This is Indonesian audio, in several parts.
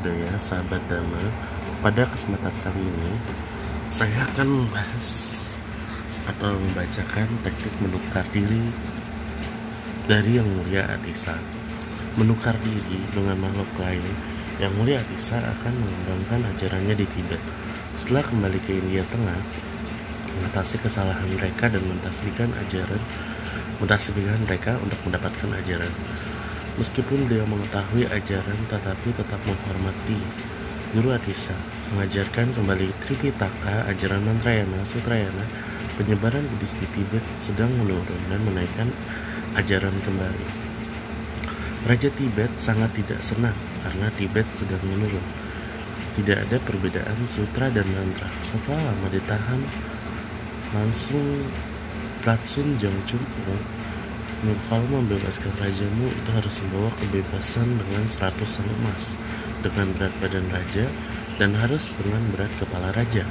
budaya sahabat dama pada kesempatan kali ini saya akan membahas atau membacakan teknik menukar diri dari yang mulia Atisa. Menukar diri dengan makhluk lain yang mulia Atisa akan mengembangkan ajarannya di Tibet. Setelah kembali ke India Tengah mengatasi kesalahan mereka dan mentasbihkan ajaran mentasbihkan mereka untuk mendapatkan ajaran Meskipun beliau mengetahui ajaran tetapi tetap menghormati Guru Atisa mengajarkan kembali Tripitaka, ajaran Mantrayana, Sutrayana, penyebaran Buddhis di Tibet sedang menurun dan menaikkan ajaran kembali. Raja Tibet sangat tidak senang karena Tibet sedang menurun. Tidak ada perbedaan sutra dan mantra. Setelah lama ditahan, langsung Tatsun Jangchung kalau membebaskan rajamu itu harus membawa kebebasan dengan 100 sang emas dengan berat badan raja dan harus dengan berat kepala raja.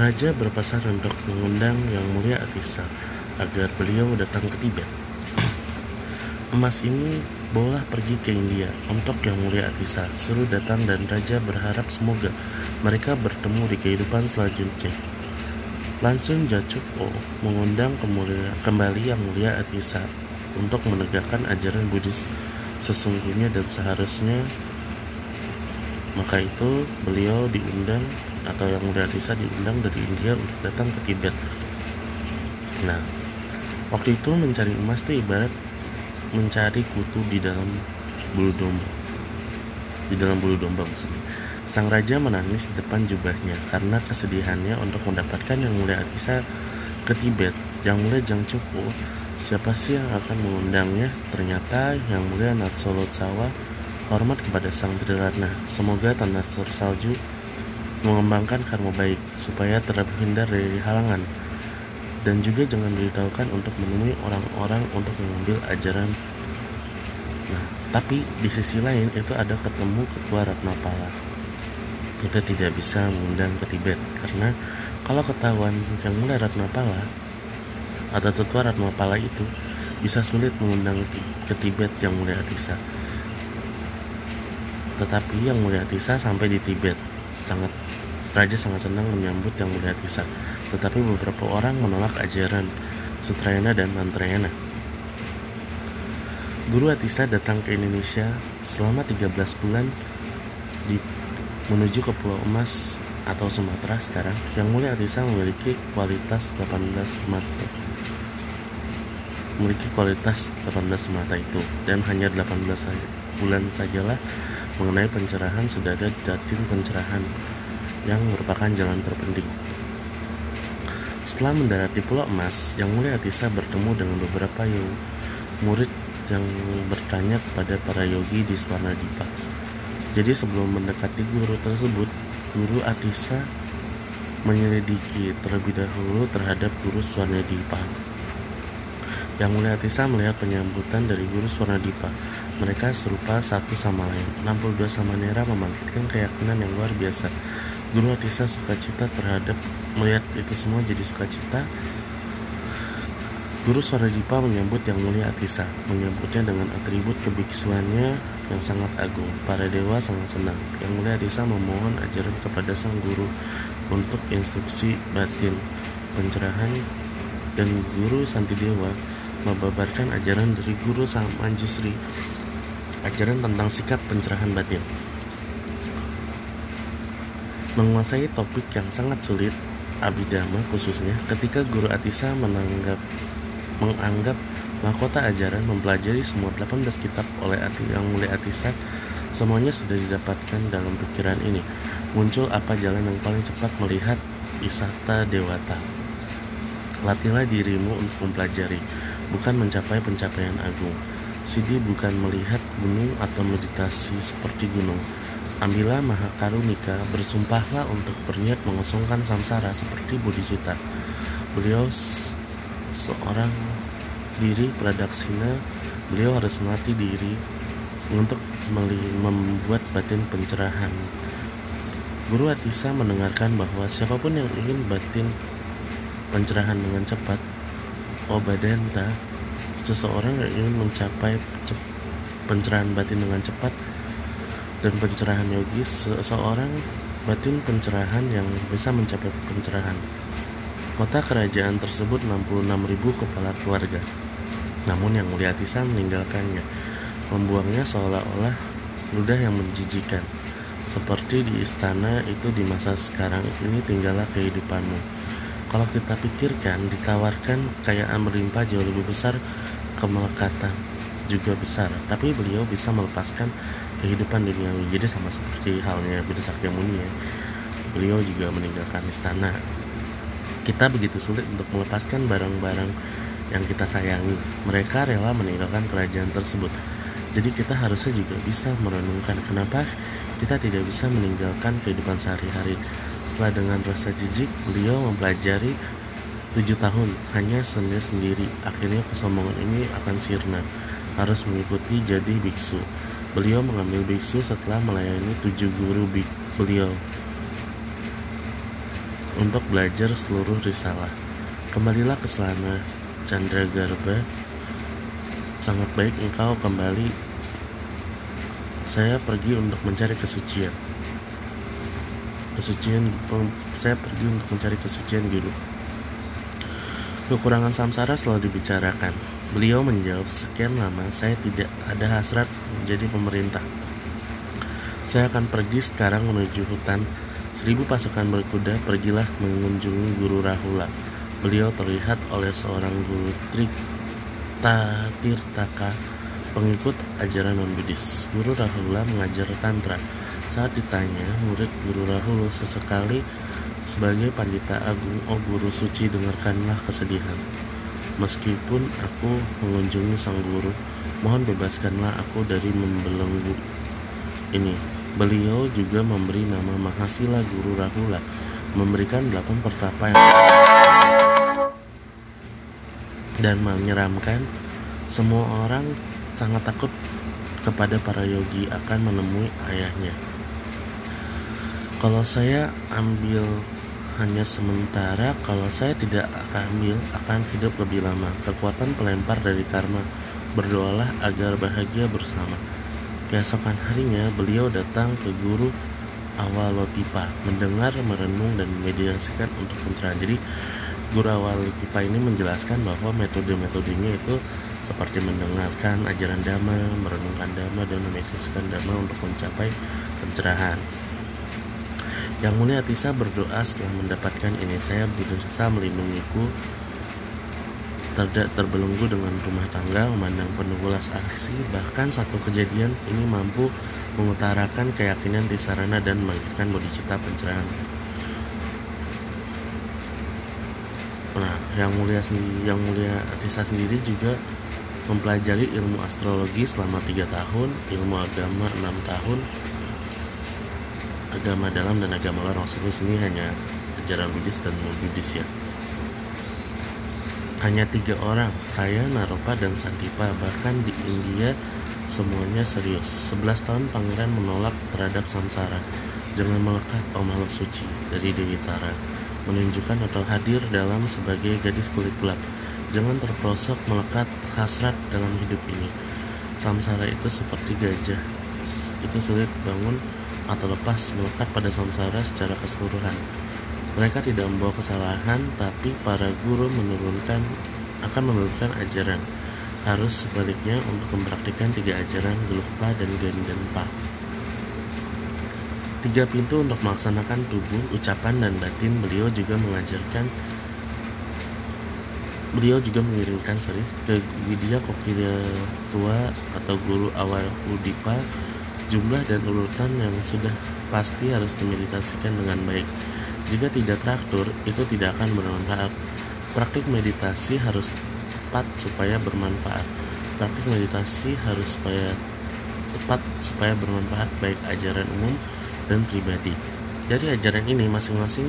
Raja berpesan untuk mengundang Yang Mulia Atisa agar beliau datang ke Tibet. Emas ini boleh pergi ke India untuk Yang Mulia Atisa. Suruh datang dan Raja berharap semoga mereka bertemu di kehidupan selanjutnya. Langsung Jacupo mengundang kembali Yang Mulia Atisa untuk menegakkan ajaran Buddhis sesungguhnya dan seharusnya. Maka itu beliau diundang atau Yang Mulia Atisa diundang dari India untuk datang ke Tibet. Nah waktu itu mencari emas itu ibarat mencari kutu di dalam bulu domba. Di dalam bulu domba maksudnya Sang raja menangis di depan jubahnya karena kesedihannya untuk mendapatkan Yang Mulia Atisa ke Tibet. Yang Mulia Jangcupu, siapa sih yang akan mengundangnya? Ternyata Yang Mulia Natsolotsawa hormat kepada Sang Triratna. Semoga tanah salju mengembangkan karma baik supaya terhindar dari halangan dan juga jangan diberitahukan untuk menemui orang-orang untuk mengambil ajaran. Nah, tapi di sisi lain itu ada ketemu ketua Ratnapala kita tidak bisa mengundang ke Tibet karena kalau ketahuan yang mulai Ratnapala atau tetua Ratnapala itu bisa sulit mengundang ke Tibet yang mulia Atisa tetapi yang mulia Atisa sampai di Tibet sangat Raja sangat senang menyambut yang mulia Atisa tetapi beberapa orang menolak ajaran Sutrayana dan Mantrayana. Guru Atisa datang ke Indonesia selama 13 bulan di menuju ke Pulau Emas atau Sumatera sekarang yang mulia Atisa memiliki kualitas 18 mata memiliki kualitas 18 mata itu dan hanya 18 saja, bulan sajalah mengenai pencerahan sudah ada datin pencerahan yang merupakan jalan terpenting. Setelah mendarat di Pulau Emas, Yang Mulia Atisa bertemu dengan beberapa murid yang bertanya kepada para yogi di Swarnadipa jadi sebelum mendekati guru tersebut, guru Atisa menyelidiki terlebih dahulu terhadap guru Swarnadipa. Yang mulia Atisa melihat penyambutan dari guru Swarnadipa. Mereka serupa satu sama lain. 62 Samanera membangkitkan keyakinan yang luar biasa. Guru Atisa sukacita terhadap melihat itu semua jadi sukacita Guru Swaradipa menyambut Yang Mulia Atisa, menyambutnya dengan atribut kebiksuannya yang sangat agung. Para dewa sangat senang. Yang Mulia Atisa memohon ajaran kepada sang guru untuk instruksi batin, pencerahan, dan Guru Santidewa membabarkan ajaran dari Guru Sang Manjusri, ajaran tentang sikap pencerahan batin. Menguasai topik yang sangat sulit, Abidama khususnya ketika Guru Atisa menanggap menganggap mahkota ajaran mempelajari semua 18 kitab oleh Ati yang mulia Atisa semuanya sudah didapatkan dalam pikiran ini. Muncul apa jalan yang paling cepat melihat wisata dewata? Latihlah dirimu untuk mempelajari bukan mencapai pencapaian agung. Sidi bukan melihat gunung atau meditasi seperti gunung. Ambillah maha karunika, bersumpahlah untuk berniat mengosongkan samsara seperti bodhicitta. Beliau seorang diri pradaksina beliau harus mati diri untuk membuat batin pencerahan Guru Atisa mendengarkan bahwa siapa pun yang ingin batin pencerahan dengan cepat Obadenta seseorang yang ingin mencapai pencerahan batin dengan cepat dan pencerahan yogis seseorang batin pencerahan yang bisa mencapai pencerahan. Kota kerajaan tersebut 66.000 kepala keluarga. Namun yang mulia Tisa meninggalkannya, membuangnya seolah-olah ludah yang menjijikan. Seperti di istana itu di masa sekarang ini tinggallah kehidupanmu. Kalau kita pikirkan, ditawarkan kekayaan berlimpah jauh lebih besar kemelekatan juga besar, tapi beliau bisa melepaskan kehidupan duniawi jadi sama seperti halnya Buddha Sakyamuni ya beliau juga meninggalkan istana kita begitu sulit untuk melepaskan barang-barang yang kita sayangi mereka rela meninggalkan kerajaan tersebut. Jadi kita harusnya juga bisa merenungkan kenapa kita tidak bisa meninggalkan kehidupan sehari-hari. Setelah dengan rasa jijik beliau mempelajari tujuh tahun hanya sendiri sendiri. Akhirnya kesombongan ini akan sirna harus mengikuti jadi biksu. Beliau mengambil biksu setelah melayani tujuh guru bik beliau untuk belajar seluruh risalah. Kembalilah ke selana Chandra Garba. Sangat baik engkau kembali. Saya pergi untuk mencari kesucian. Kesucian, saya pergi untuk mencari kesucian guru. Kekurangan samsara selalu dibicarakan. Beliau menjawab, sekian lama saya tidak ada hasrat menjadi pemerintah. Saya akan pergi sekarang menuju hutan. Seribu pasukan berkuda pergilah mengunjungi Guru Rahula. Beliau terlihat oleh seorang guru Trita Tirtaka, pengikut ajaran non-Buddhis. Guru Rahula mengajar Tantra. Saat ditanya, murid Guru Rahula sesekali sebagai pandita agung, oh guru suci, dengarkanlah kesedihan. Meskipun aku mengunjungi sang guru, mohon bebaskanlah aku dari membelenggu ini. Beliau juga memberi nama Mahasila Guru Rahula, memberikan delapan pertapa yang dan menyeramkan. Semua orang sangat takut kepada para yogi akan menemui ayahnya. Kalau saya ambil hanya sementara, kalau saya tidak akan ambil, akan hidup lebih lama. Kekuatan pelempar dari karma. Berdoalah agar bahagia bersama. Keesokan harinya, beliau datang ke guru Awalotipa, mendengar, merenung, dan memediasikan untuk pencerahan. Jadi, guru Awalotipa ini menjelaskan bahwa metode-metodenya itu seperti mendengarkan ajaran dhamma, merenungkan dhamma, dan memediasikan dhamma untuk mencapai pencerahan. Yang mulia Atisa berdoa setelah mendapatkan ini. Saya berusaha melindungiku tidak terbelenggu dengan rumah tangga memandang penuh ulas aksi. Bahkan satu kejadian ini mampu mengutarakan keyakinan di sarana dan mengakhirkan bodhicitta pencerahan nah yang mulia sendiri yang mulia Atisa sendiri juga mempelajari ilmu astrologi selama tiga tahun ilmu agama enam tahun. Agama dalam dan agama luar maksudnya sini hanya ajaran Buddhis dan non Buddhis ya. Hanya tiga orang saya Naropa dan Santipa. Bahkan di India semuanya serius. 11 tahun pangeran menolak terhadap samsara. Jangan melekat oh makhluk suci dari Dewi Tara menunjukkan atau hadir dalam sebagai gadis kulit gelap jangan terprosok melekat hasrat dalam hidup ini samsara itu seperti gajah itu sulit bangun atau lepas melekat pada samsara secara keseluruhan. Mereka tidak membawa kesalahan, tapi para guru menurunkan akan menurunkan ajaran. Harus sebaliknya untuk mempraktikkan tiga ajaran Gelukpa dan Gandenpa. Tiga pintu untuk melaksanakan tubuh, ucapan, dan batin beliau juga mengajarkan beliau juga mengirimkan sorry ke Widya Kokilia tua atau guru awal Udipa Jumlah dan urutan yang sudah pasti harus dimeditasikan dengan baik. Jika tidak teratur, itu tidak akan bermanfaat. Praktik meditasi harus tepat supaya bermanfaat. Praktik meditasi harus supaya tepat supaya bermanfaat baik ajaran umum dan pribadi. Dari ajaran ini masing-masing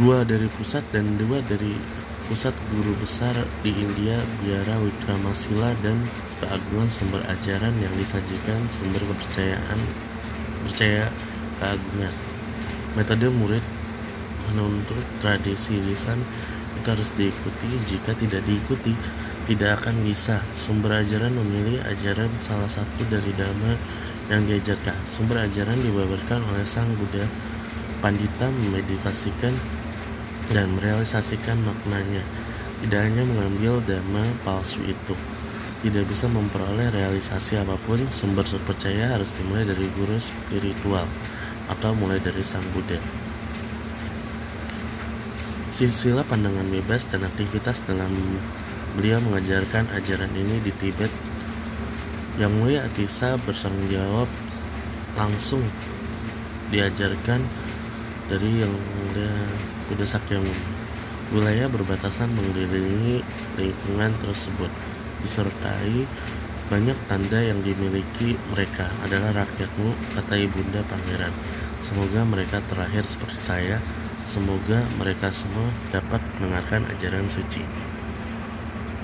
dua dari pusat dan dua dari pusat guru besar di India Biara Wikramasila dan keagungan sumber ajaran yang disajikan sumber kepercayaan percaya keagungan. Metode murid menuntut tradisi lisan itu harus diikuti. Jika tidak diikuti tidak akan bisa. Sumber ajaran memilih ajaran salah satu dari dhamma yang diajarkan. Sumber ajaran dibabarkan oleh Sang Buddha. Pandita memeditasikan dan merealisasikan maknanya. Tidak hanya mengambil dhamma palsu itu. Tidak bisa memperoleh realisasi apa pun, sumber terpercaya harus dimulai dari guru spiritual atau mulai dari Sang Buddha. Silsilah pandangan bebas dan aktivitas dalam beliau mengajarkan ajaran ini di Tibet. Yang mulia Atisa bertanggung jawab langsung diajarkan dari yang mulia Buddha Sakyamuni. Wilayah berbatasan mengelilingi lingkungan tersebut, disertai banyak tanda yang dimiliki mereka adalah rakyatmu, kata ibunda pangeran. Semoga mereka terakhir seperti saya, Semoga mereka semua dapat mendengarkan ajaran suci.